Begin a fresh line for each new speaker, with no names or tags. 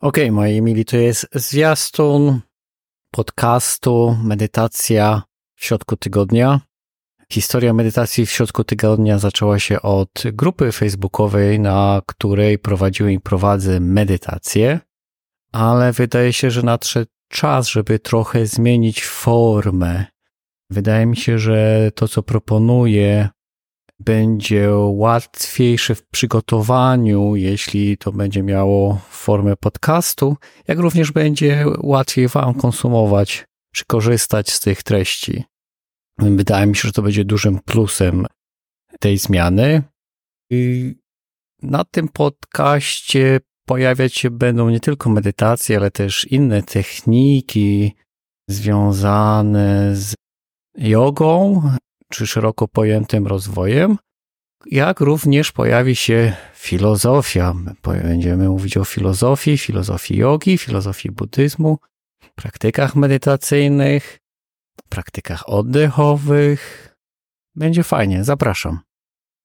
Okej, okay, moi mili, to jest zwiastun podcastu Medytacja w środku tygodnia. Historia medytacji w środku tygodnia zaczęła się od grupy facebookowej, na której prowadziłem i prowadzę medytację, ale wydaje się, że nadszedł czas, żeby trochę zmienić formę. Wydaje mi się, że to, co proponuję, będzie łatwiejsze w przygotowaniu, jeśli to będzie miało formę podcastu, jak również będzie łatwiej Wam konsumować czy korzystać z tych treści. Wydaje mi się, że to będzie dużym plusem tej zmiany. I na tym podcaście pojawiać się będą nie tylko medytacje, ale też inne techniki związane z jogą, czy szeroko pojętym rozwojem, jak również pojawi się filozofia. Będziemy mówić o filozofii, filozofii jogi, filozofii buddyzmu, praktykach medytacyjnych, praktykach oddechowych. Będzie fajnie, zapraszam.